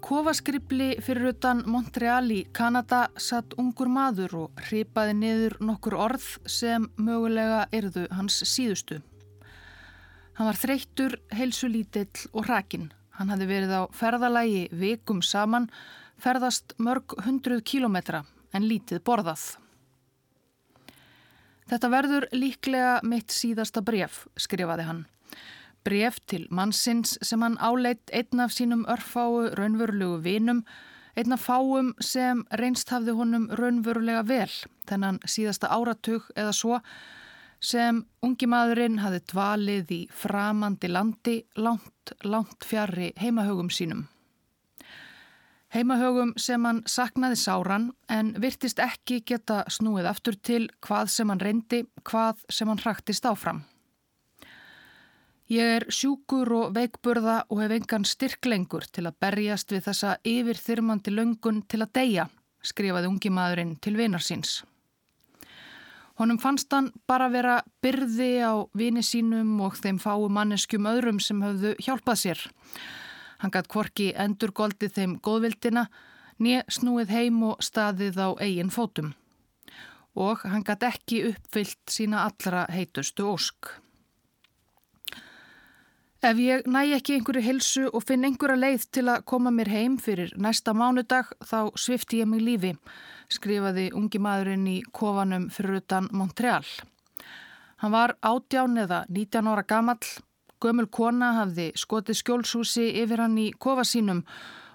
Kofaskribli fyrir utan Montreal í Kanada satt ungur maður og hripaði niður nokkur orð sem mögulega erðu hans síðustu. Hann var þreyttur, heilsulítill og hrakin. Hann hafði verið á ferðalægi vikum saman, ferðast mörg hundruð kílometra en lítið borðað. Þetta verður líklega mitt síðasta bref, skrifaði hann bref til mannsins sem hann áleitt einn af sínum örfáu raunverulega vinum, einn af fáum sem reynst hafði honum raunverulega vel, þennan síðasta áratug eða svo, sem ungi maðurinn hafði dvalið í framandi landi langt, langt fjari heimahögum sínum. Heimahögum sem hann saknaði sáran en virtist ekki geta snúið aftur til hvað sem hann reyndi, hvað sem hann hraktist áfram. Ég er sjúkur og veikburða og hef engan styrklengur til að berjast við þessa yfirþyrmandi löngun til að deyja, skrifaði ungi maðurinn til vinar síns. Honum fannst hann bara vera byrði á vini sínum og þeim fáu manneskjum öðrum sem höfðu hjálpað sér. Hann gætt kvorki endur goldið þeim góðvildina, nýja snúið heim og staðið á eigin fótum. Og hann gætt ekki uppfyllt sína allra heitustu ósk. Ef ég næ ekki einhverju hilsu og finn einhverja leið til að koma mér heim fyrir næsta mánudag þá svifti ég mig lífi, skrifaði ungi maðurinn í kofanum fyrir utan Montreal. Hann var átján eða 19 ára gamall, gömul kona hafði skotið skjólshúsi yfir hann í kofa sínum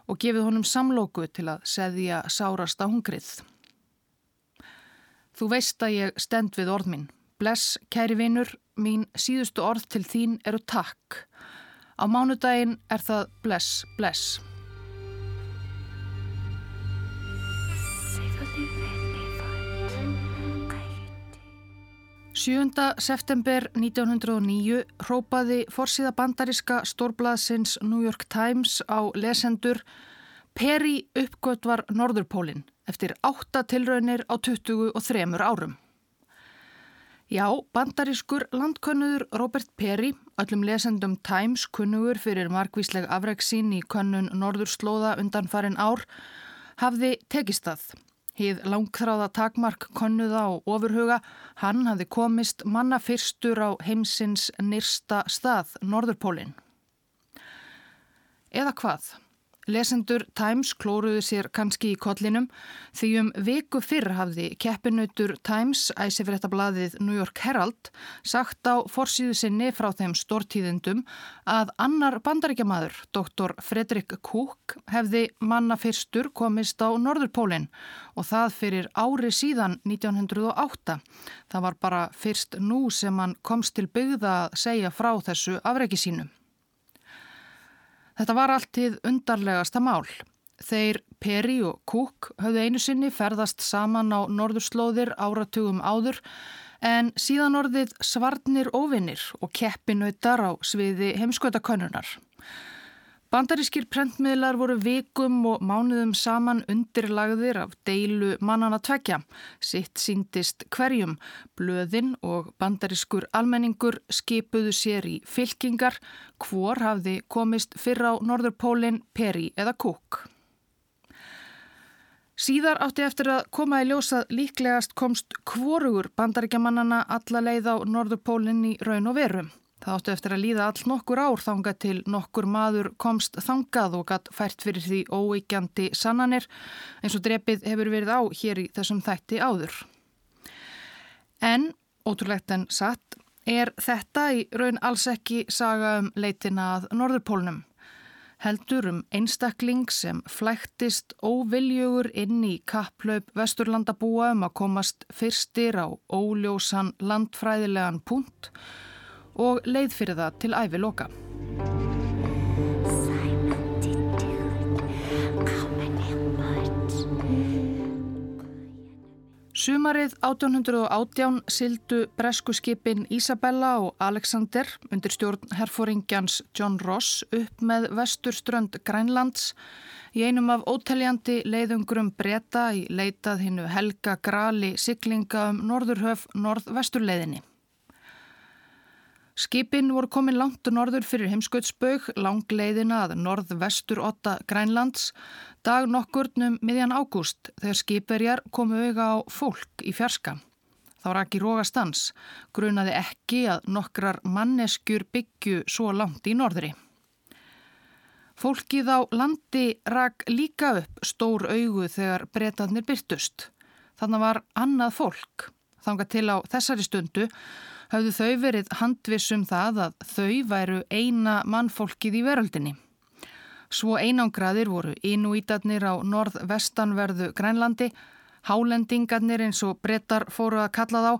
og gefið honum samlóku til að seðja sárasta hungrið. Þú veist að ég stend við orð minn. Bless, kæri vinur, mín síðustu orð til þín eru takk. Á mánudaginn er það bless, bless. 7. september 1909 hrópaði forsíða bandariska stórblaðsins New York Times á lesendur Peri uppgötvar Norðurpólinn eftir 8 tilraunir á 23 árum. Já, bandarískur landkönnuður Robert Perry, öllum lesendum Times kunnugur fyrir markvísleg afreiksín í könnun Norðurslóða undan farin ár, hafði tekist það. Hið langþráða takmark konnuða og ofurhuga, hann hafði komist manna fyrstur á heimsins nýrsta stað, Norðurpólinn. Eða hvað? Lesendur Times klóruðu sér kannski í kollinum því um viku fyrr hafði keppinautur Times, æsifréttablaðið New York Herald, sagt á forsýðu sinni frá þeim stórtíðendum að annar bandaríkjamaður, doktor Fredrik Cook, hefði manna fyrstur komist á Norðurpólinn og það fyrir ári síðan 1908. Það var bara fyrst nú sem hann komst til byggða að segja frá þessu afreiki sínum. Þetta var alltið undarlegasta mál. Þeir Peri og Cook höfðu einu sinni ferðast saman á norðurslóðir áratugum áður en síðan orðið svarnir óvinnir og keppinautar á sviði heimskvötakönunar. Bandarískir prentmiðlar voru vikum og mánuðum saman undirlagðir af deilu mannana tvekja. Sitt síndist hverjum. Blöðin og bandarískur almenningur skipuðu sér í fylkingar. Hvor hafði komist fyrr á Norðurpólinn, Peri eða Cook. Síðar átti eftir að koma í ljósað líklegast komst hvorugur bandaríkjamannana alla leið á Norðurpólinn í raun og verum. Það áttu eftir að líða all nokkur ár þanga til nokkur maður komst þangað og gatt fært fyrir því óíkjandi sannanir eins og drepið hefur verið á hér í þessum þætti áður. En, ótrúlegt en satt, er þetta í raun alls ekki saga um leitina að Norðurpólnum. Heldur um einstakling sem flæktist óviljugur inn í kapplaup vesturlandabúa um að komast fyrstir á óljósan landfræðilegan punkt og leið fyrir það til æfi loka. Sumarið 1818 sildu breskuskipin Isabella og Alexander undir stjórn herfóringjans John Ross upp með vesturströnd Grænlands í einum af óteljandi leiðungrum breyta í leitað hinnu helga grali siglinga um norðurhöf norð-vesturleiðinni. Skipin voru komin langt norður fyrir heimskautsbaug, langleiðina að norð-vestur 8 Grænlands, dag nokkurnum miðjan ágúst þegar skipverjar komu auga á fólk í fjarska. Þá rak í rógastans, grunaði ekki að nokkrar manneskjur byggju svo langt í norðri. Fólkið á landi rak líka upp stór augu þegar breytanir byrtust. Þannig var annað fólk. Þanga til á þessari stundu hafðu þau verið handvissum það að þau væru eina mannfólkið í veröldinni. Svo einangraðir voru inúítarnir á norð-vestanverðu Grænlandi, hálendingarnir eins og brettar fóru að kalla þá,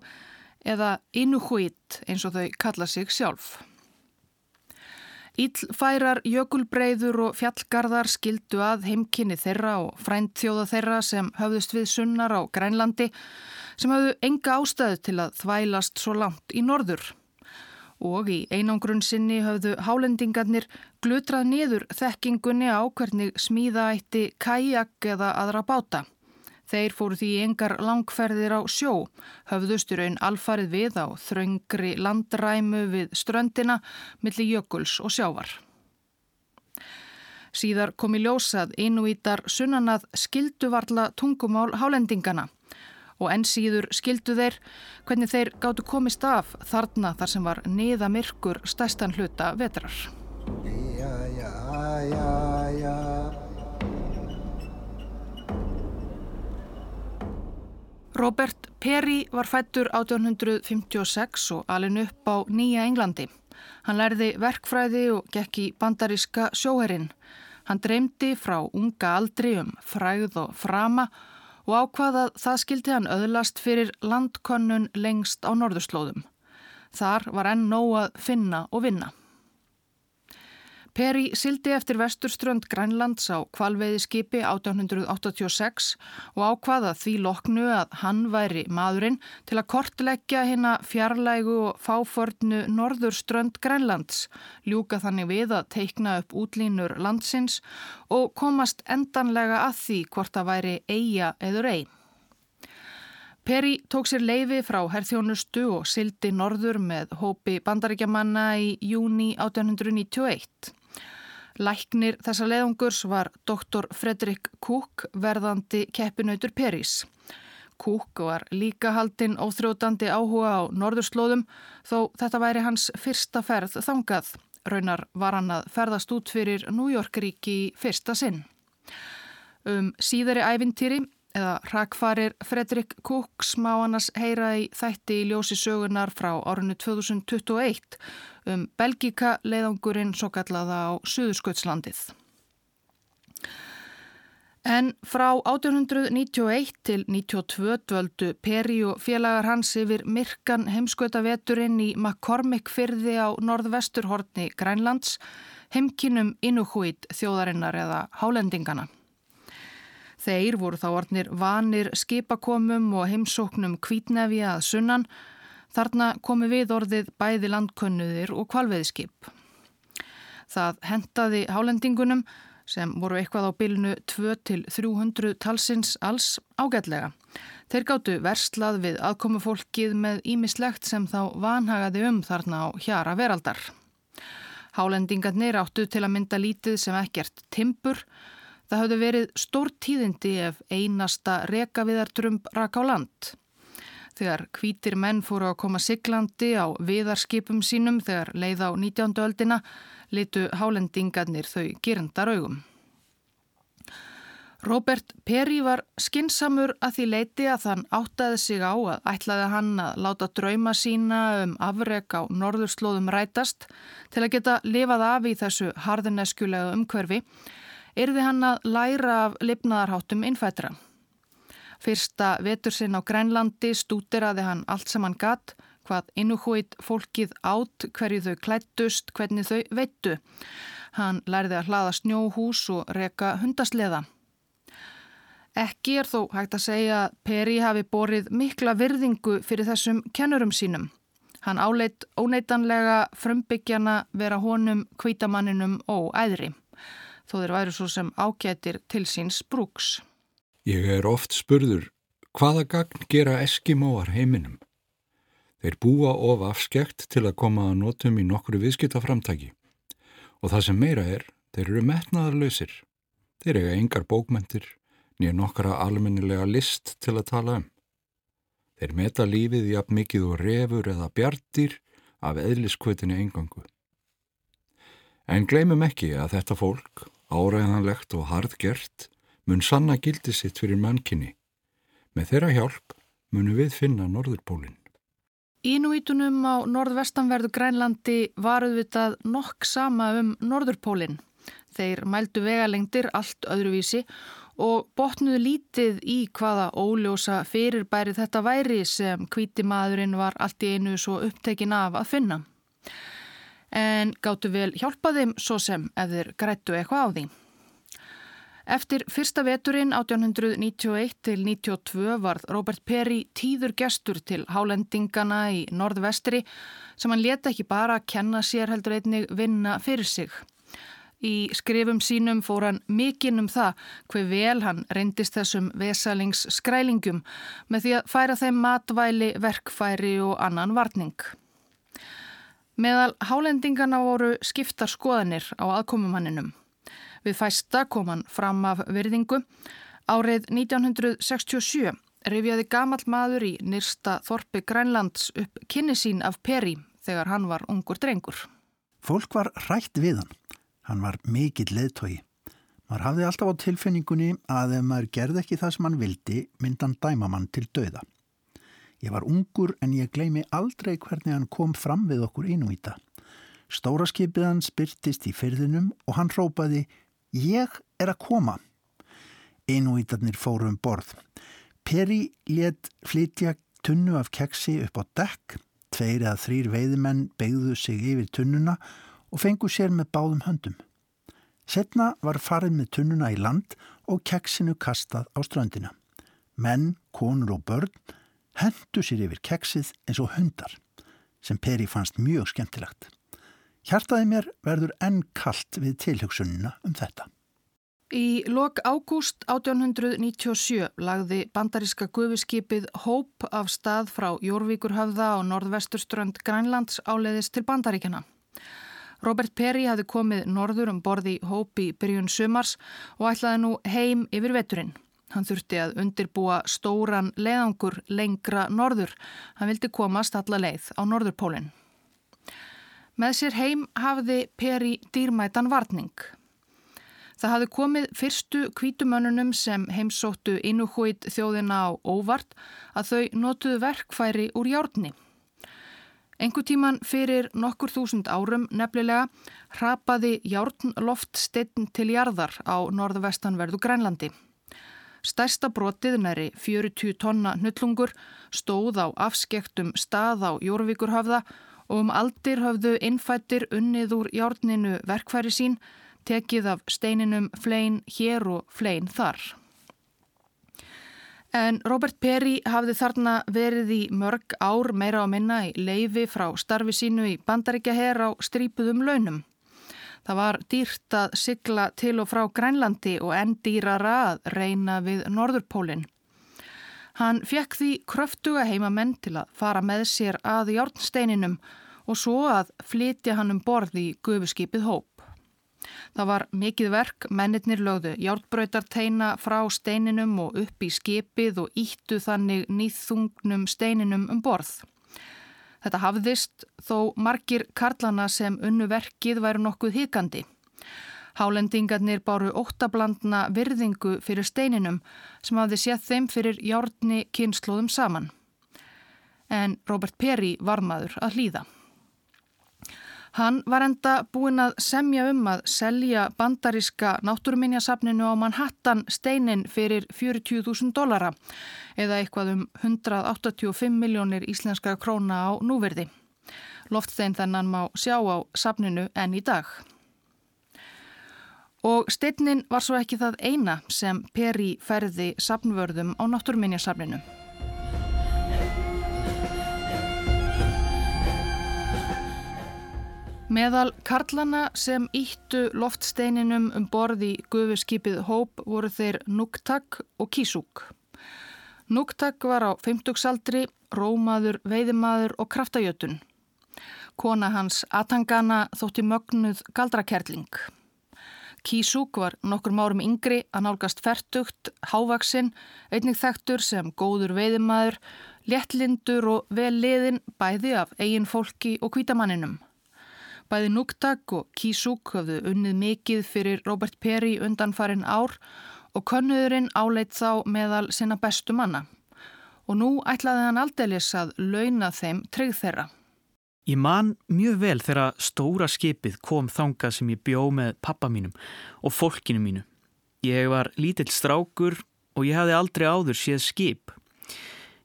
eða inúhvít eins og þau kalla sig sjálf. Íllfærar, jökulbreyður og fjallgarðar skildu að heimkynni þeirra og fræntþjóða þeirra sem höfðust við sunnar á Grænlandi sem hafðu enga ástæðu til að þvælast svo langt í norður. Og í einangrun sinni höfðu hálendingarnir glutrað niður þekkingunni á hvernig smíða eitti kajak eða aðra báta. Þeir fóru því engar langferðir á sjó, höfðustur einn alfarið við á þröngri landræmu við ströndina millir jökuls og sjávar. Síðar kom í ljósað innvítar sunnanað skilduvarla tungumál hálendingana og enn síður skildu þeir hvernig þeir gáttu komist af þarna þar sem var niða myrkur stæstan hluta vetrar. Já, já, já, já. Robert Perry var fættur 1856 og alin upp á Nýja Englandi. Hann lærði verkfræði og gekk í bandaríska sjóherinn. Hann dreymdi frá unga aldri um fræð og frama og ákvaðað það skildi hann öðlast fyrir landkonnun lengst á norðurslóðum. Þar var enn nóg að finna og vinna. Peri sildi eftir vesturströnd Grænlands á kvalveiði skipi 1886 og ákvaða því loknu að hann væri maðurinn til að kortleggja hérna fjarlægu og fáförnu norðurströnd Grænlands, ljúka þannig við að teikna upp útlínur landsins og komast endanlega að því hvort að væri eiga eður ein. Peri tók sér leifi frá herþjónustu og sildi norður með hópi bandaríkjamanna í júni 1891. Læknir þessa leiðungurs var doktor Fredrik Kúk verðandi keppinautur Perís. Kúk var líka haldinn óþrótandi áhuga á norðurslóðum þó þetta væri hans fyrsta ferð þangað. Raunar var hann að ferðast út fyrir New York ríki í fyrsta sinn. Um síðari ævintýri eða rakfarir Fredrik Kúk smá annars heyra í þætti í ljósi sögunar frá árinu 2021 um Belgíka leiðangurinn svo kallaða á Suðursköldslandið. En frá 1891 til 92 dvöldu Peri og félagar hans yfir myrkan heimskautaveturinn í McCormick fyrði á norðvesturhortni Grænlands, heimkinum Inuhuit þjóðarinnar eða hálendingana. Þeir voru þá orðnir vanir skipakomum og heimsóknum kvítnefi að sunnan. Þarna komi við orðið bæði landkönnuðir og kvalveðskip. Það hentaði hálendingunum sem voru eitthvað á bylnu 2-300 talsins alls ágætlega. Þeir gáttu verslað við aðkomufólkið með ímislegt sem þá vanhagaði um þarna á hjara veraldar. Hálendingarnir áttu til að mynda lítið sem ekkert timpur Það hafði verið stór tíðindi ef einasta rekaviðardrömb rak á land. Þegar kvítir menn fóru að koma siglandi á viðarskipum sínum þegar leið á 19. öldina litu hálendingarnir þau gerndar augum. Robert Perry var skinsamur að því leiti að þann áttaði sig á að ætlaði hann að láta drauma sína um afreg á norðurslóðum rætast til að geta lifað af í þessu harðineskjulega umhverfi erði hann að læra af lifnaðarháttum innfætra. Fyrsta vetur sinn á Grænlandi stútiraði hann allt sem hann gatt, hvað innúhóit fólkið átt, hverju þau klættust, hvernig þau veittu. Hann læriði að hlaða snjóhús og reka hundasleða. Ekki er þó hægt að segja að Peri hafi borið mikla virðingu fyrir þessum kennurum sínum. Hann áleitt óneitanlega frömbyggjana vera honum kvítamanninum og æðri þó þeir væri svo sem ágætir til síns brúks. Ég er oft spurður hvaða gagn gera eskimóar heiminum. Þeir búa of afskekt til að koma að notum í nokkru viðskiptaframtæki og það sem meira er, þeir eru metnaðarlausir. Þeir eiga engar bókmentir nýja nokkara almennilega list til að tala um. Þeir meta lífið jafn mikið og refur eða bjartir af eðliskvötinu engangu. En gleymum ekki að þetta fólk, áræðanlegt og hardgert, mun sanna gildi sitt fyrir mannkinni. Með þeirra hjálp munum við finna Norðurpólinn. Ínúítunum á norðvestanverðu Grænlandi varuðvitað nokk sama um Norðurpólinn. Þeir mældu vegalengdir allt öðruvísi og botnuðu lítið í hvaða óljósa fyrirbæri þetta væri sem kvítimaðurinn var allt í einu svo upptekin af að finna. En gáttu vel hjálpa þeim svo sem ef þeir grættu eitthvað á því. Eftir fyrsta veturinn 1891 til 92 varð Robert Perry tíður gestur til hálendingana í norðvestri sem hann leta ekki bara að kenna sér heldur einnig vinna fyrir sig. Í skrifum sínum fór hann mikinn um það hver vel hann reyndist þessum vesalings skrælingum með því að færa þeim matvæli, verkfæri og annan varning. Meðal hálendingana voru skiptar skoðanir á aðkomumanninum. Við fæsta kom hann fram af virðingu. Árið 1967 rifjaði gamal maður í nýrsta Þorpi Grænlands upp kynni sín af Peri þegar hann var ungur drengur. Fólk var rætt við hann. Hann var mikill leðtogi. Mar hafði alltaf á tilfinningunni að ef maður gerði ekki það sem hann vildi, myndan dæma mann til döða. Ég var ungur en ég gleymi aldrei hvernig hann kom fram við okkur innvíta. Stóra skipið hann spyrtist í fyrðinum og hann rópaði Ég er að koma. Einúítarnir fóru um borð. Peri let flytja tunnu af keksi upp á dekk. Tveir eða þrýr veiðimenn begðu sig yfir tunnuna og fengu sér með báðum höndum. Setna var farið með tunnuna í land og keksinu kastað á ströndina. Menn, konur og börn hendu sér yfir keksið eins og hundar sem Peri fannst mjög skemmtilegt. Hjartaði mér verður enn kallt við tilhugsununa um þetta. Í lok ágúst 1897 lagði bandaríska gufiskipið Hóp af stað frá Jórvíkurhöfða og norðvesturströnd Grænlands áleiðis til bandaríkjana. Robert Perry hafði komið norður um borði Hóp í byrjun sumars og ætlaði nú heim yfir veturinn. Hann þurfti að undirbúa stóran leiðangur lengra norður. Hann vildi komast alla leið á norðurpólinn. Með sér heim hafði Peri dýrmætan varning. Það hafði komið fyrstu kvítumönnunum sem heimsóttu innúhóit þjóðina á óvart að þau notuðu verkfæri úr járni. Engu tíman fyrir nokkur þúsund árum nefnilega hrapaði járnloftsteinn til jarðar á norðvestanverðu Grænlandi. Stærsta brotið næri 40 tonna nullungur stóð á afskektum stað á Jórvíkurhafða og um aldir höfðu innfættir unnið úr járninu verkfæri sín, tekið af steininum flein hér og flein þar. En Robert Perry hafði þarna verið í mörg ár meira á minna í leifi frá starfi sínu í bandaríkjaher á strípuðum launum. Það var dýrt að sigla til og frá Grænlandi og enn dýrara að reyna við Norðurpólinn. Hann fekk því kröftuga heimamenn til að fara með sér að járnsteininum og svo að flytja hann um borð í gufuskipið hóp. Það var mikið verk, mennirnir lögðu járnbröytarteina frá steininum og upp í skipið og íttu þannig nýþungnum steininum um borð. Þetta hafðist þó margir karlana sem unnu verkið væru nokkuð hikandi. Hálendingarnir báru óttablandna virðingu fyrir steininum sem hafði séð þeim fyrir járni kynnslóðum saman. En Robert Perry var maður að hlýða. Hann var enda búinn að semja um að selja bandaríska náttúruminjasafninu á Manhattan steinin fyrir 40.000 dollara eða eitthvað um 185 miljónir íslenska króna á núverði. Loftstein þennan má sjá á safninu enn í dag. Og steinnin var svo ekki það eina sem Peri ferði safnvörðum á náttúruminjasafninu. Meðal karlana sem íttu loftsteininum um borði gufuskipið Hóp voru þeir Núktak og Kísúk. Núktak var á 50-saldri, rómaður, veiðimaður og kraftajötun. Kona hans Atangana þótti mögnuð galdrakerling. Kísúk var nokkur márum yngri að nálgast fertugt, hávaksinn, einnig þektur sem góður veiðimaður, léttlindur og vel liðin bæði af eigin fólki og kvítamanninum. Bæði Núktak og Kísúk höfðu unnið mikið fyrir Robert Perry undanfarin ár og konnuðurinn áleitt þá meðal sinna bestu manna. Og nú ætlaði hann aldeilis að launa þeim tryggð þeirra. Ég man mjög vel þegar stóra skipið kom þangað sem ég bjó með pappa mínum og fólkinu mínu. Ég var lítill strákur og ég hafði aldrei áður séð skip.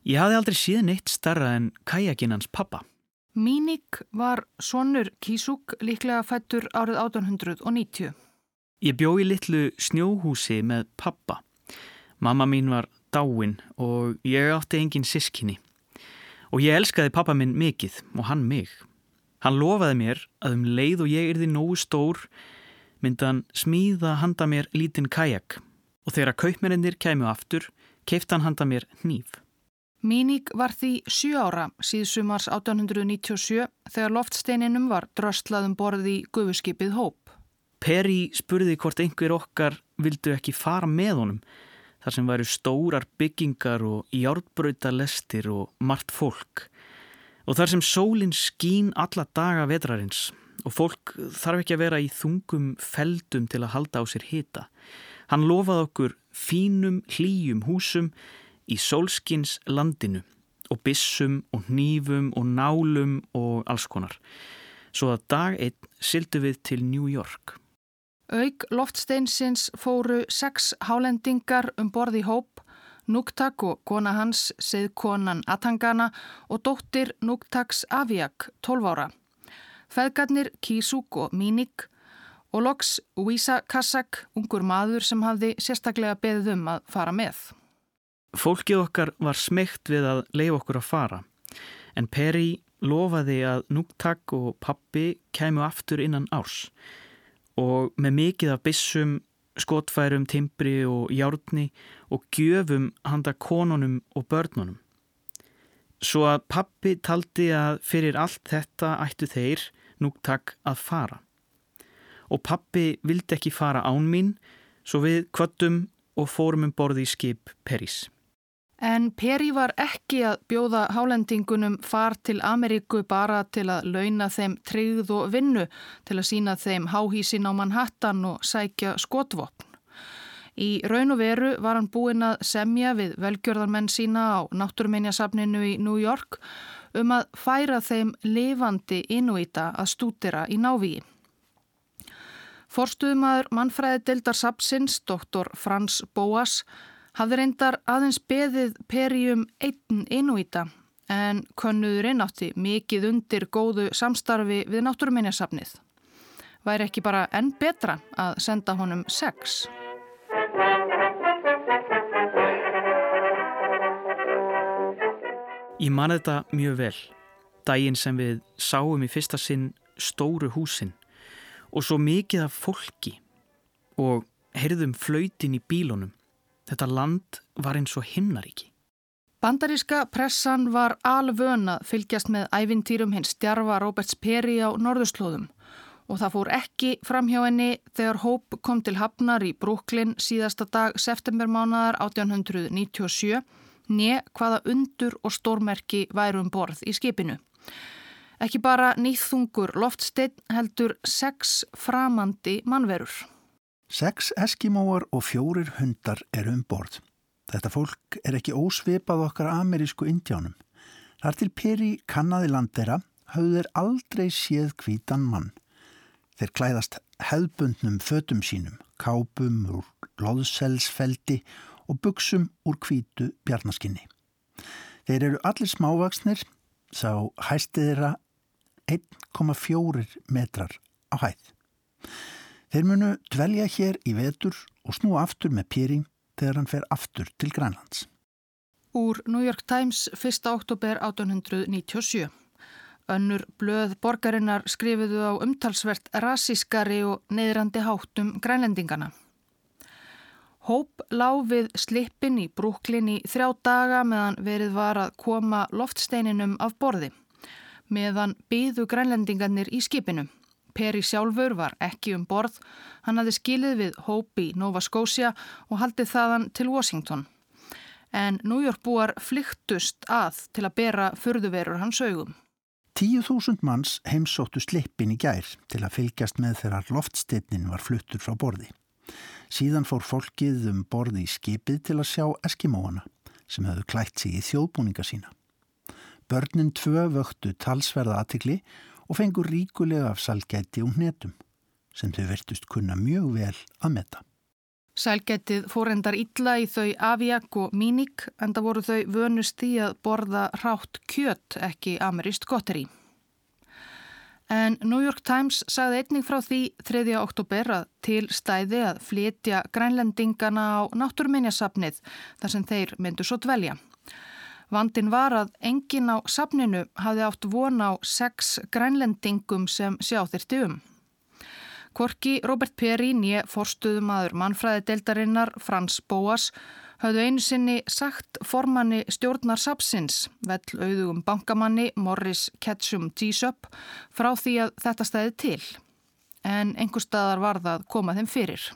Ég hafði aldrei séð neitt starra en kajakinn hans pappa. Míník var sonur Kísúk líklega fættur árið 1890. Ég bjó í litlu snjóhúsi með pappa. Mamma mín var dáin og ég átti engin sískinni. Og ég elskaði pappa minn mikið og hann mig. Hann lofaði mér að um leið og ég yrði nógu stór myndi hann smíða handa mér lítinn kajak og þegar kaupmennir kemur aftur keifta hann handa mér hníf. Míník var því 7 ára síðsumars 1897 þegar loftsteininum var dröstlaðum borði í gufuskipið Hóp. Perry spurði hvort einhver okkar vildu ekki fara með honum þar sem væru stórar byggingar og járbröytalestir og margt fólk og þar sem sólinn skín alla daga vetrarins og fólk þarf ekki að vera í þungum feldum til að halda á sér hita. Hann lofaði okkur fínum hlýjum húsum í sólskins landinu og bissum og nýfum og nálum og alls konar. Svo að dag einn sildu við til New York. Aug loftsteinsins fóru sex hálendingar um borði hóp, Núktak og kona hans, seið konan Atangana og dóttir Núktaks Aviak, 12 ára. Feðgarnir Kísúk og Míník og loks Vísa Kassak, ungur maður sem hafði sérstaklega beðið um að fara með. Fólkið okkar var smegt við að leif okkur að fara en Perry lofaði að Núktak og pappi kæmu aftur innan árs og með mikið af bissum, skotfærum, timbri og járni og gjöfum handa konunum og börnunum. Svo að pappi taldi að fyrir allt þetta ættu þeir Núktak að fara. Og pappi vildi ekki fara án mín svo við kvöttum og fórum um borði í skip Perrys. En Peri var ekki að bjóða hálendingunum far til Ameríku bara til að launa þeim tryggð og vinnu til að sína þeim háhísin á Manhattan og sækja skotvopn. Í raun og veru var hann búinn að semja við velgjörðarmenn sína á náttúruminjasafninu í New York um að færa þeim lifandi innvíta að stútira í návíi. Forstuðumæður mannfræði Dildar Sapsins, doktor Frans Bóas, hafði reyndar aðeins beðið perjum einn innúíta en könnuðurinn átti mikið undir góðu samstarfi við náttúruminjasafnið. Væri ekki bara enn betra að senda honum sex? Ég man þetta mjög vel. Dægin sem við sáum í fyrsta sinn stóru húsin og svo mikið af fólki og heyrðum flautin í bílunum Þetta land var eins og himnaríki. Bandaríska pressan var alvön að fylgjast með ævintýrum hins stjarfa Roberts Perry á norðurslóðum og það fór ekki fram hjá henni þegar Hóp kom til Hafnar í Brooklyn síðasta dag septembermánaðar 1897 ne hvaða undur og stórmerki væru um borð í skipinu. Ekki bara nýþungur loftsteinn heldur sex framandi mannverur. Seks eskimóar og fjórir hundar eru um borð. Þetta fólk er ekki ósvipað okkar amerísku indjánum. Þar til Peri kannaði landera hafðu þeir aldrei séð kvítan mann. Þeir klæðast hefðbundnum fötum sínum, kápum úr loðselsfeldi og buksum úr kvítu bjarnaskinni. Þeir eru allir smávaksnir, sá hæsti þeirra 1,4 metrar á hæð. Þeir munu dvelja hér í vetur og snú aftur með Peri þegar hann fer aftur til Grænlands. Úr New York Times 1. oktober 1897. Önnur blöð borgarinnar skrifuðu á umtalsvert rasískari og neyðrandi háttum grænlendingana. Hóp lág við slippin í brúklin í þrjá daga meðan verið var að koma loftsteininum af borði. Meðan byðu grænlendingarnir í skipinu. Peri sjálfur var ekki um borð. Hann hafði skilið við hóp í Nova Scotia og haldið þaðan til Washington. En New York búar flyktust að til að bera fyrðuverur hans augum. Tíu þúsund manns heimsóttu slippin í gær til að fylgjast með þegar loftsteinnin var fluttur frá borði. Síðan fór fólkið um borði í skipið til að sjá eskimóana sem hefðu klætt sig í þjóðbúninga sína. Börnin tvö vöktu talsverða aðtikli og fengur ríkulega af salgæti og hnetum sem þau vertust kunna mjög vel að metta. Sælgætið fór endar illa í þau aviak og míník en það voru þau vönust í að borða rátt kjött ekki ameríst gotteri. En New York Times sagði einning frá því 3. oktober að til stæði að flytja grænlendingana á náttúrminjasafnið þar sem þeir myndu svo dvelja. Vandin var að engin á safninu hafði átt von á sex grænlendingum sem sjá þyrti um. Korki Robert Peri nýje forstuðumadur mannfræðideildarinnar Frans Bóas hafðu einu sinni sagt formanni stjórnar Sapsins, vel auðugum bankamanni Morris Ketchum G-Sup, frá því að þetta stæði til. En einhver staðar var það komað þeim fyrir.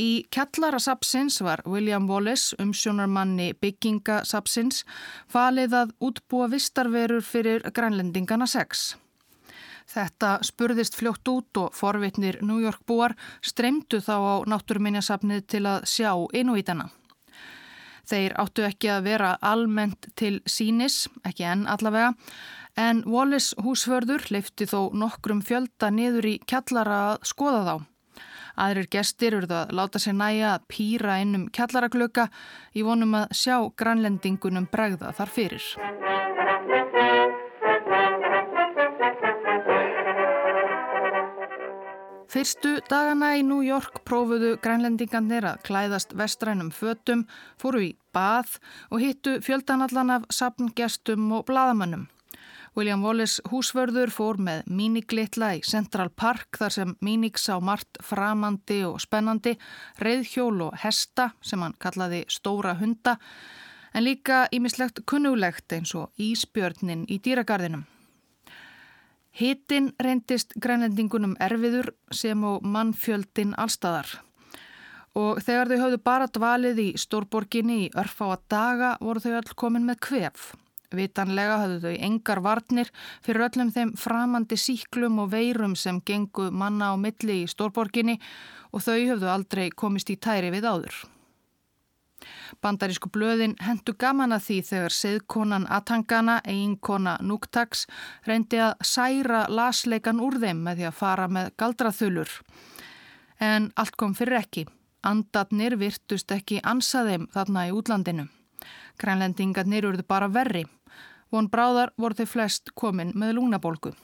Í kjallara Sapsins var William Wallace, umsjónarmanni bygginga Sapsins, falið að útbúa vistarverur fyrir grænlendingana 6. Þetta spurðist fljótt út og forvitnir New York búar streymdu þá á náttúruminjasafnið til að sjá innvítana. Þeir áttu ekki að vera almennt til sínis, ekki enn allavega, en Wallis húsförður leifti þó nokkrum fjölda niður í kjallara að skoða þá. Aðrir gestir eruð að láta sér næja að pýra innum kjallaraglöka í vonum að sjá grænlendingunum bregða þar fyrir. Fyrstu dagana í New York prófuðu grænlendingarnir að klæðast vestrænum fötum, fóru í bað og hittu fjöldanallan af sapngestum og bladamönnum. William Wallace húsvörður fór með míniglitla í Central Park þar sem mínig sá margt framandi og spennandi, reyðhjól og hesta sem hann kallaði stóra hunda, en líka ímislegt kunnulegt eins og íspjörnin í dýragarðinum. Hittin reyndist grænlendingunum erfiður sem og mannfjöldin allstæðar. Og þegar þau hafðu bara dvalið í stórborginni í örfáa daga voru þau all komin með kvef. Vitanlega hafðu þau engar varnir fyrir öllum þeim framandi síklum og veirum sem gengu manna á milli í stórborginni og þau hafðu aldrei komist í tæri við áður. Bandarísku blöðin hendu gaman að því þegar seðkonan Atangana, eiginkona Núktags, reyndi að særa lasleikan úr þeim með því að fara með galdraþulur. En allt kom fyrir ekki. Andatnir virtust ekki ansa þeim þarna í útlandinu. Grænlendingarnir urðu bara verri. Von bráðar voru þau flest komin með lúnabólgu.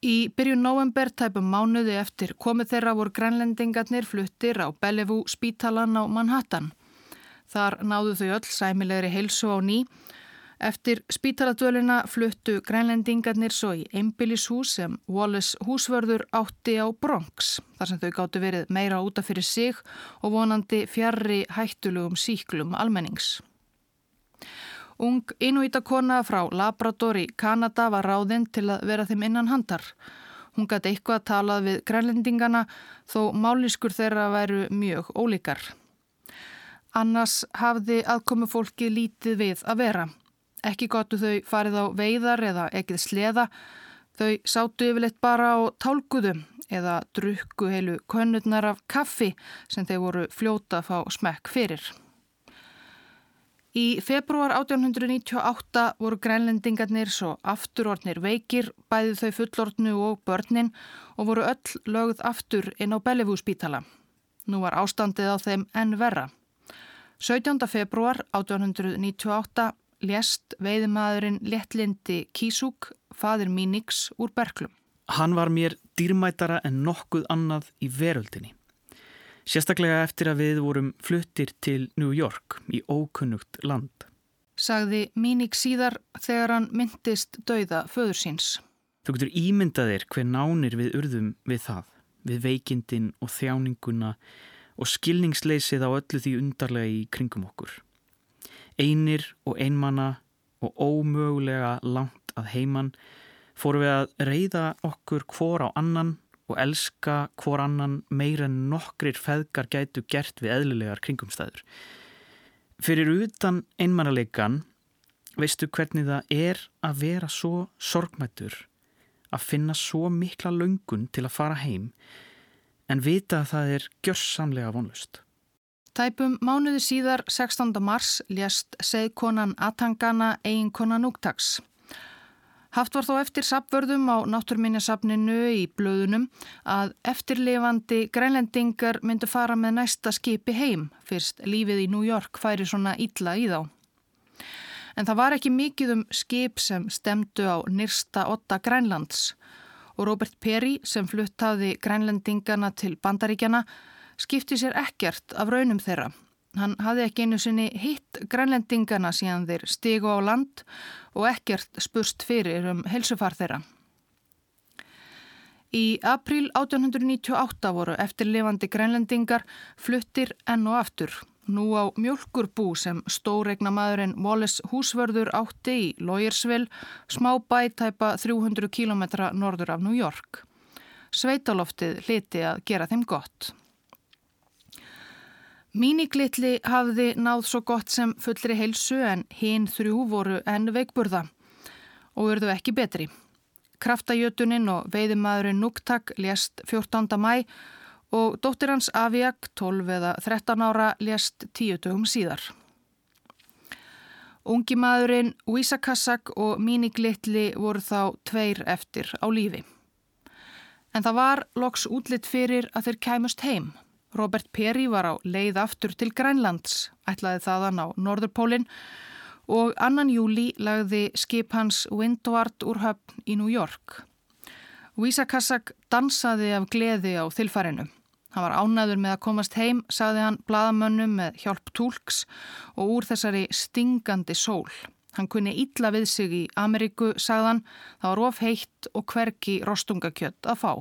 Í byrjun november tæpum mánuði eftir komið þeirra voru grænlendingarnir fluttir á Bellevue spítalan á Manhattan. Þar náðu þau öll sæmilegri heilsu á ný. Eftir spítaladölina fluttu grænlendingarnir svo í einbillishús sem Wallace húsvörður átti á Bronx þar sem þau gáttu verið meira útaf fyrir sig og vonandi fjarrri hættulugum síklum almennings. Ung inuítakona frá Labrador í Kanada var ráðinn til að vera þeim innan handar. Hún gæti eitthvað að talað við grænlendingana þó máliskur þeirra væru mjög ólíkar. Annars hafði aðkomi fólki lítið við að vera. Ekki gottu þau farið á veiðar eða ekkið sleða. Þau sátu yfirleitt bara á tálguðu eða drukku heilu könnurnar af kaffi sem þeir voru fljóta að fá smekk fyrir. Í februar 1898 voru grænlendingarnir svo afturordnir veikir, bæðið þau fullordnu og börnin og voru öll lögð aftur inn á Bellevue spítala. Nú var ástandið á þeim enn verra. 17. februar 1898 lést veiðmaðurinn Lettlindi Kísúk, fadir Mínix, úr Berklum. Hann var mér dýrmætara en nokkuð annað í veröldinni. Sérstaklega eftir að við vorum fluttir til New York í ókunnugt land. Sagði Míník síðar þegar hann myndist dauða föður síns. Þú getur ímyndaðir hver nánir við urðum við það. við veikindin og þjáninguna og skilningsleysið á öllu því undarlega í kringum okkur. Einir og einmanna og ómögulega langt að heiman fórum við að reyða okkur hvor á annan og elska hvor annan meira en nokkrir feðgar gætu gert við eðlilegar kringumstæður. Fyrir utan einmannaleikan veistu hvernig það er að vera svo sorgmættur, að finna svo mikla löngun til að fara heim en vita að það er gjörsamlega vonlust. Tæpum mánuði síðar 16. mars lést segkonan Atangana eiginkona Núktags. Haft var þó eftir sapvörðum á náttúrminjasafninu í blöðunum að eftirlifandi grænlendingar myndu fara með næsta skipi heim. Fyrst lífið í New York færi svona illa í þá. En það var ekki mikið um skip sem stemdu á nýrsta otta Grænlands. Og Robert Perry sem fluttaði grænlendingana til bandaríkjana skipti sér ekkert af raunum þeirra Hann hafði ekki einu sinni hitt grænlendingana síðan þeir stigu á land og ekkert spurst fyrir um helsufar þeirra. Í april 1898 voru eftirlifandi grænlendingar fluttir enn og aftur. Nú á mjölkurbú sem stóregna maðurinn Wallace Húsvörður átti í Lójersvill, smá bætæpa 300 km norður af New York. Sveitaloftið hliti að gera þeim gott. Míniglitli hafði náð svo gott sem fullri heilsu en hinn þrjú voru enn veikburða og verðu ekki betri. Kraftajötunin og veiðimaðurinn Núktak lést 14. mæ og dóttir hans Aviak, 12 eða 13 ára, lést 10 dögum síðar. Ungi maðurinn Vísakassak og míniglitli voru þá tveir eftir á lífi. En það var loks útlitt fyrir að þeir kæmust heim. Robert Perry var á leið aftur til Grænlands, ætlaði þaðan á Norðurpólinn og annan júli lagði skip hans Windward úr höfn í New York. Vísakassak dansaði af gleði á þilfarinu. Hann var ánaður með að komast heim, saði hann bladamönnum með hjálp tólks og úr þessari stingandi sól. Hann kunni ítla við sig í Ameríku, sagðan, það var of heitt og hverki rostungakjött að fá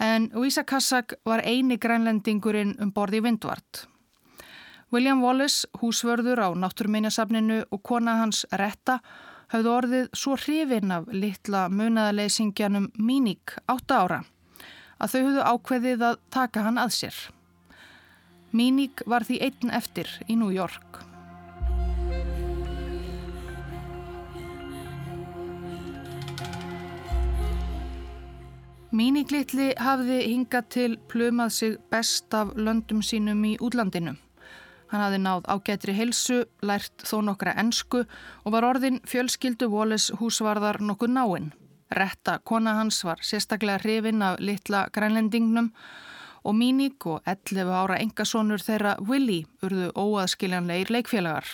en Vísakassak var eini grænlendingurinn um borði í Vindvart. William Wallace, húsvörður á náttúrminjasafninu og kona hans Retta hafði orðið svo hrifin af litla munaðaleysingjanum Míník átta ára að þau hafðu ákveðið að taka hann að sér. Míník var því einn eftir í New York. Míniglitli hafði hingað til plumað sig best af löndum sínum í útlandinu. Hann hafði náð ágætri helsu, lært þó nokkra ensku og var orðin fjölskyldu Wallis húsvarðar nokkuð náinn. Retta kona hans var sérstaklega hrifin af litla grænlendingnum og Míník og 11 ára engasónur þeirra Willi urðu óaðskiljanleir leikfélagar.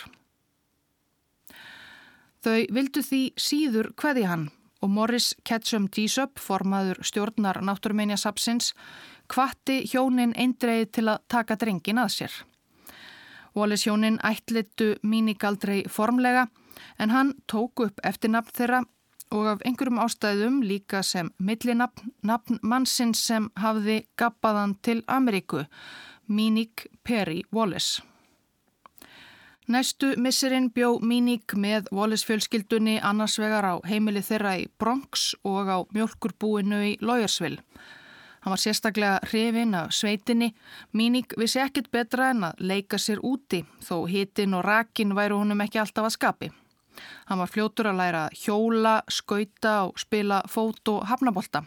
Þau vildu því síður hveði hann og Morris Ketchum Dísöp, formaður stjórnar náttúrumeinja sapsins, kvatti hjónin eindreið til að taka drengin að sér. Wallis hjónin ætlitu mínigaldrei formlega en hann tók upp eftirnafn þeirra og af einhverjum ástæðum líka sem millinafn nafn mannsins sem hafði gappaðan til Ameríku, Míník Perry Wallis. Næstu missurinn bjó Míník með volisfjölskyldunni annars vegar á heimili þeirra í Bronx og á mjölkurbúinu í Lójarsvill. Hann var sérstaklega hrifin af sveitinni. Míník vissi ekkit betra en að leika sér úti þó hitin og rakin væru honum ekki alltaf að skapi. Hann var fljótur að læra hjóla, skauta og spila fót og hafnabólta.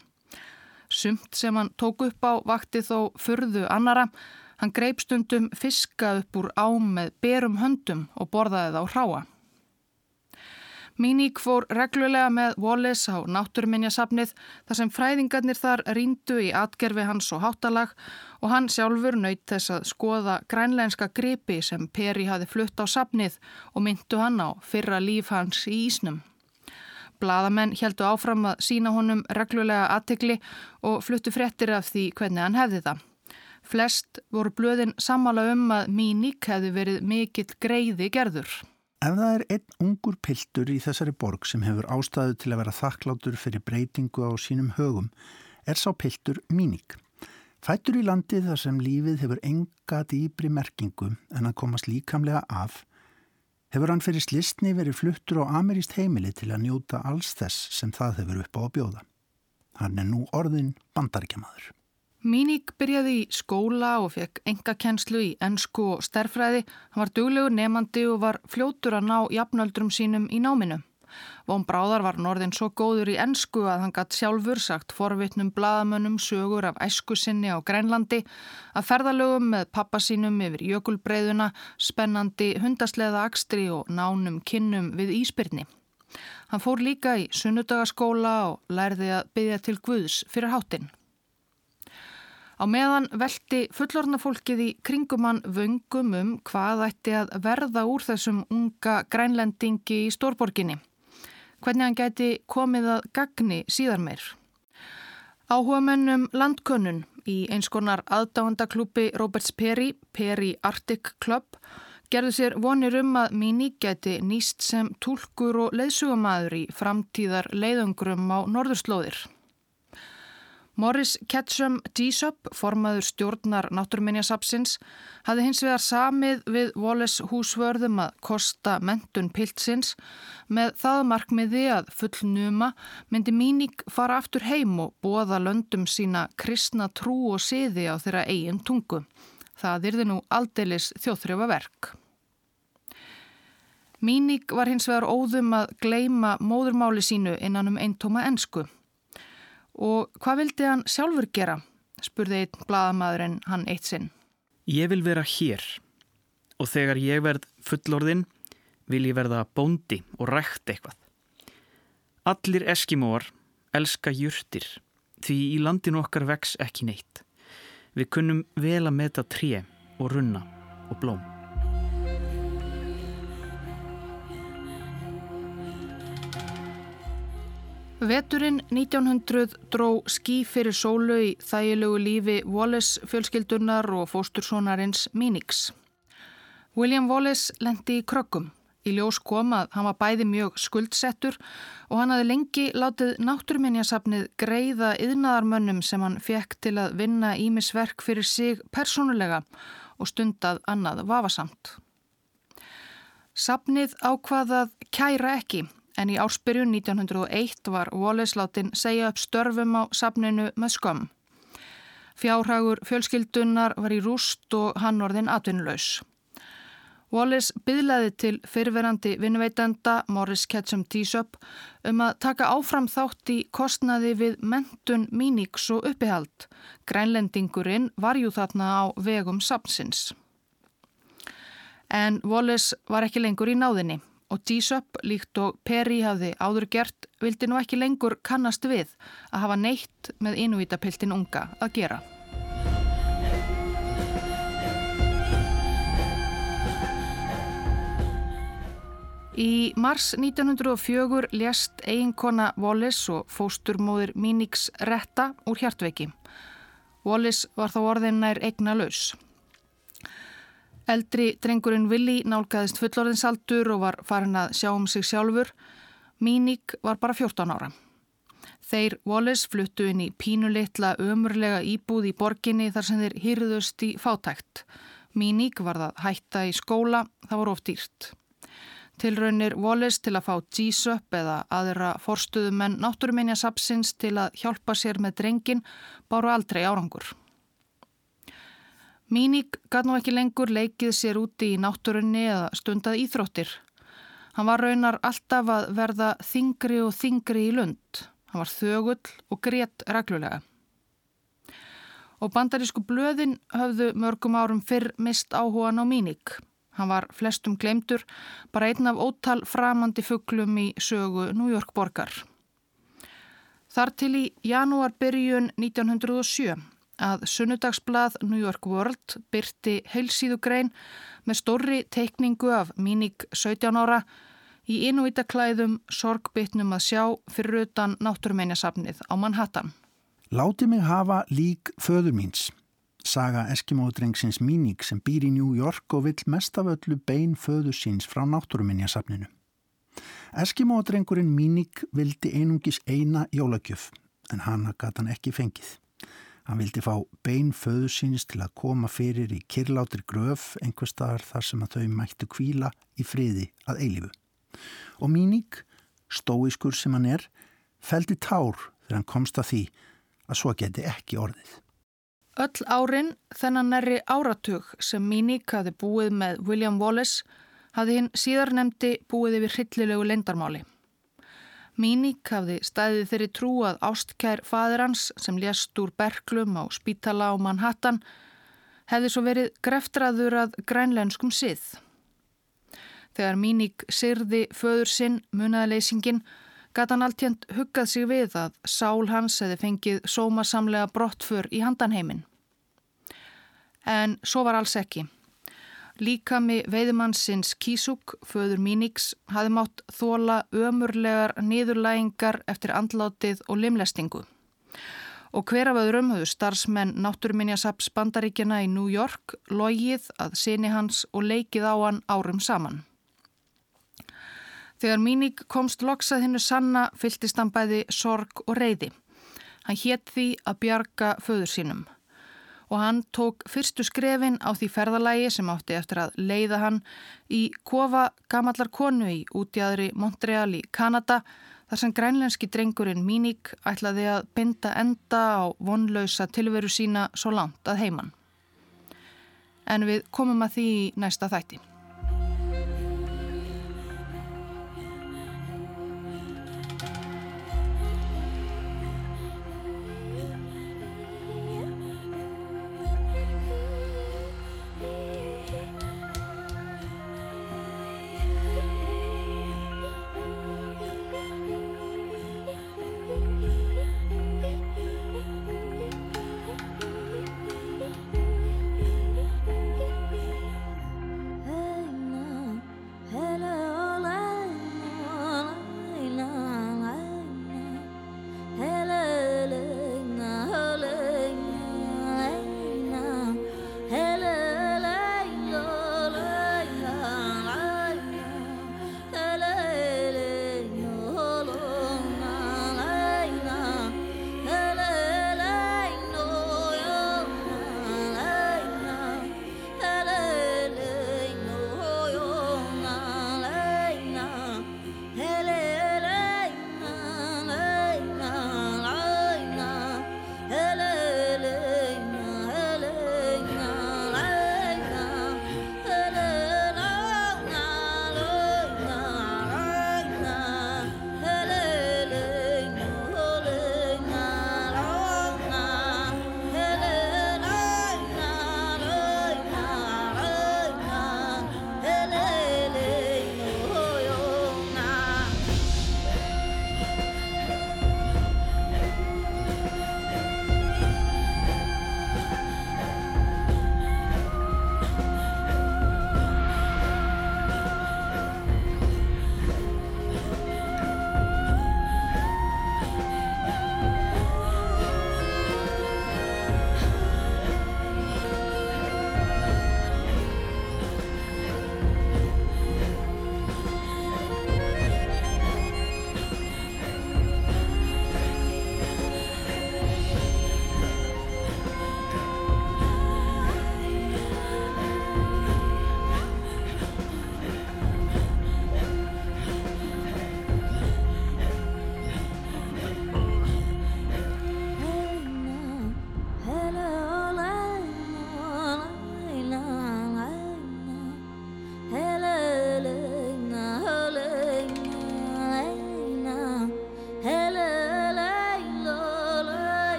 Sumt sem hann tók upp á vakti þó furðu annara Hann greip stundum fiska upp úr ám með berum höndum og borðaði þá hráa. Míník fór reglulega með Wallace á náttúruminjasafnið þar sem fræðingarnir þar ríndu í atgerfi hans og háttalag og hann sjálfur nöyt þess að skoða grænleinska gripi sem Peri hafi flutt á safnið og myndu hann á fyrra líf hans í Ísnum. Blaðamenn heldu áfram að sína honum reglulega aðtegli og fluttu frettir af því hvernig hann hefði það. Flest voru blöðin sammála um að Míník hefði verið mikill greiði gerður. Ef það er einn ungur piltur í þessari borg sem hefur ástæðu til að vera þakklátur fyrir breytingu á sínum högum er sá piltur Míník. Fættur í landi þar sem lífið hefur enga dýbri merkingu en að komast líkamlega af, hefur hann fyrir slistni verið fluttur á ameríst heimili til að njóta alls þess sem það hefur upp á að bjóða. Hann er nú orðin bandaríkjamaður. Míník byrjaði í skóla og fekk enga kennslu í ennsku og stærfræði. Hann var duglegur nefandi og var fljótur að ná jafnöldrum sínum í náminu. Von Bráðar var norðin svo góður í ennsku að hann gatt sjálfur sagt forvitnum bladamönnum sögur af æskusinni á Grænlandi, að ferðalögum með pappasínum yfir jökulbreyðuna, spennandi hundasleða akstri og nánum kinnum við íspyrni. Hann fór líka í sunnudagaskóla og lærði að byggja til Guðs fyrir hátinn. Á meðan veldi fullornafólkið í kringumann vöngum um hvað ætti að verða úr þessum unga grænlendingi í stórborginni hvernig hann gæti komið að gagni síðar meir. Áhuga mennum landkönnun í einskonar aðdáandaklúpi Roberts Perry, Perry Arctic Club, gerðu sér vonir um að Mini gæti nýst sem tólkur og leiðsugamaður í framtíðar leiðungrum á norðurslóðir. Morris Ketchum G-Sub, formaður stjórnar náttúruminjasapsins, hafði hins vegar samið við Wallace húsvörðum að kosta mentun piltsins með það markmiði að fullnuma myndi Míník fara aftur heim og bóða löndum sína kristna trú og siði á þeirra eigin tungu. Það yrði nú aldeilis þjóðþrjöfa verk. Míník var hins vegar óðum að gleima móðurmáli sínu innan um eintóma ensku. Og hvað vildi hann sjálfur gera? spurði einn bladamæðurinn hann eitt sinn. Ég vil vera hér og þegar ég verð fullorðinn vil ég verða bóndi og rækt eitthvað. Allir eskimóar elska júrtir því í landinu okkar vex ekki neitt. Við kunnum vel að meta tré og runna og blóm. Veturinn 1900 dró skí fyrir sólu í þægilegu lífi Wallace fjölskyldurnar og fóstursonarins Minix. William Wallace lendi í krökkum. Í ljós kom að hann var bæði mjög skuldsettur og hann hafi lengi látið náttúruminjasafnið greiða yðnaðarmönnum sem hann fekk til að vinna ímisverk fyrir sig persónulega og stundað annað vafasamt. Safnið ákvaðað kæra ekki en í ársbyrjun 1901 var Wallace látin segja upp störfum á safninu með skömm. Fjárhagur fjölskyldunar var í rúst og hann orðin atvinnulegs. Wallace byðlaði til fyrverandi vinnuveitenda Morris Ketchum Teasup um að taka áfram þátt í kostnaði við mentun Míníks og uppihald. Grænlendingurinn var jú þarna á vegum sapsins. En Wallace var ekki lengur í náðinni og G-Sup, líkt og Perry hafði áður gert, vildi nú ekki lengur kannast við að hafa neitt með innvítapiltin unga að gera. Í mars 1904 lést eiginkona Wallis og fósturmóðir Minix Retta úr hjartveiki. Wallis var þá orðin nær eigna laus. Eldri drengurinn Willi nálgæðist fullorðinsaldur og var farin að sjá um sig sjálfur. Míník var bara 14 ára. Þeir Wallace fluttu inn í pínuleitla ömurlega íbúð í borginni þar sem þeir hýrðust í fátækt. Míník var það hætta í skóla, það voru oft dýrt. Tilraunir Wallace til að fá G-Sup eða aðra forstuðumenn náttúruminja sapsins til að hjálpa sér með drengin báru aldrei árangur. Míník gæt nú ekki lengur leikið sér úti í náttúrunni eða stundað íþróttir. Hann var raunar alltaf að verða þingri og þingri í lund. Hann var þögull og grétt reglulega. Og bandarísku blöðin höfðu mörgum árum fyrr mist áhugan á Míník. Hann var flestum glemtur, bara einn af ótal framandi fugglum í sögu New York borgar. Þar til í janúarbyrjun 1907 að sunnudagsblað New York World byrti heilsíðugrein með stórri teikningu af Míník 17 ára í innvítaklæðum sorgbytnum að sjá fyrir utan náttúrumeinjasafnið á Manhattan. Láti mig hafa lík föður míns, saga Eskimódrengsins Míník sem býr í New York og vill mest af öllu bein föður síns frá náttúrumeinjasafninu. Eskimódrengurinn Míník vildi einungis eina jólagjöf en hana gata hann ekki fengið. Hann vildi fá bein föðu síns til að koma fyrir í kirlátir gröf einhver staðar þar sem að þau mættu kvíla í friði að eilifu. Og Míník, stóiskur sem hann er, feldi tár þegar hann komst að því að svo geti ekki orðið. Öll árin þennan næri áratug sem Míník hafi búið með William Wallace hafði hinn síðar nefndi búið yfir hryllilegu lendarmáli. Míník hafði stæðið þeirri trú að ástkær fadir hans sem lést úr Berklum á Spítala á Manhattan hefði svo verið greftraður að grænlenskum sið. Þegar Míník syrði föður sinn munaðleysingin gata hann alltjönd huggað sig við að sál hans hefði fengið sómasamlega brottför í handanheimin. En svo var alls ekki. Líkami veiðumannsins Kísúk, föður Míníks, hafði mátt þóla ömurlegar niðurlægingar eftir andlátið og limlestingu. Og hver af öðrum höfðu starfsmenn Náttúruminjasaps bandaríkjana í New York logið að sinni hans og leikið á hann árum saman. Þegar Míník komst loksað hinnu sanna fyltist hann bæði sorg og reyði. Hann hétt því að bjarga föður sínum og hann tók fyrstu skrefin á því ferðalægi sem átti eftir að leiða hann í kofa gamallar konu í útjæðri Montreal í Kanada þar sem grænlenski drengurinn Míník ætlaði að binda enda á vonlausa tilveru sína svo langt að heiman. En við komum að því næsta þætti.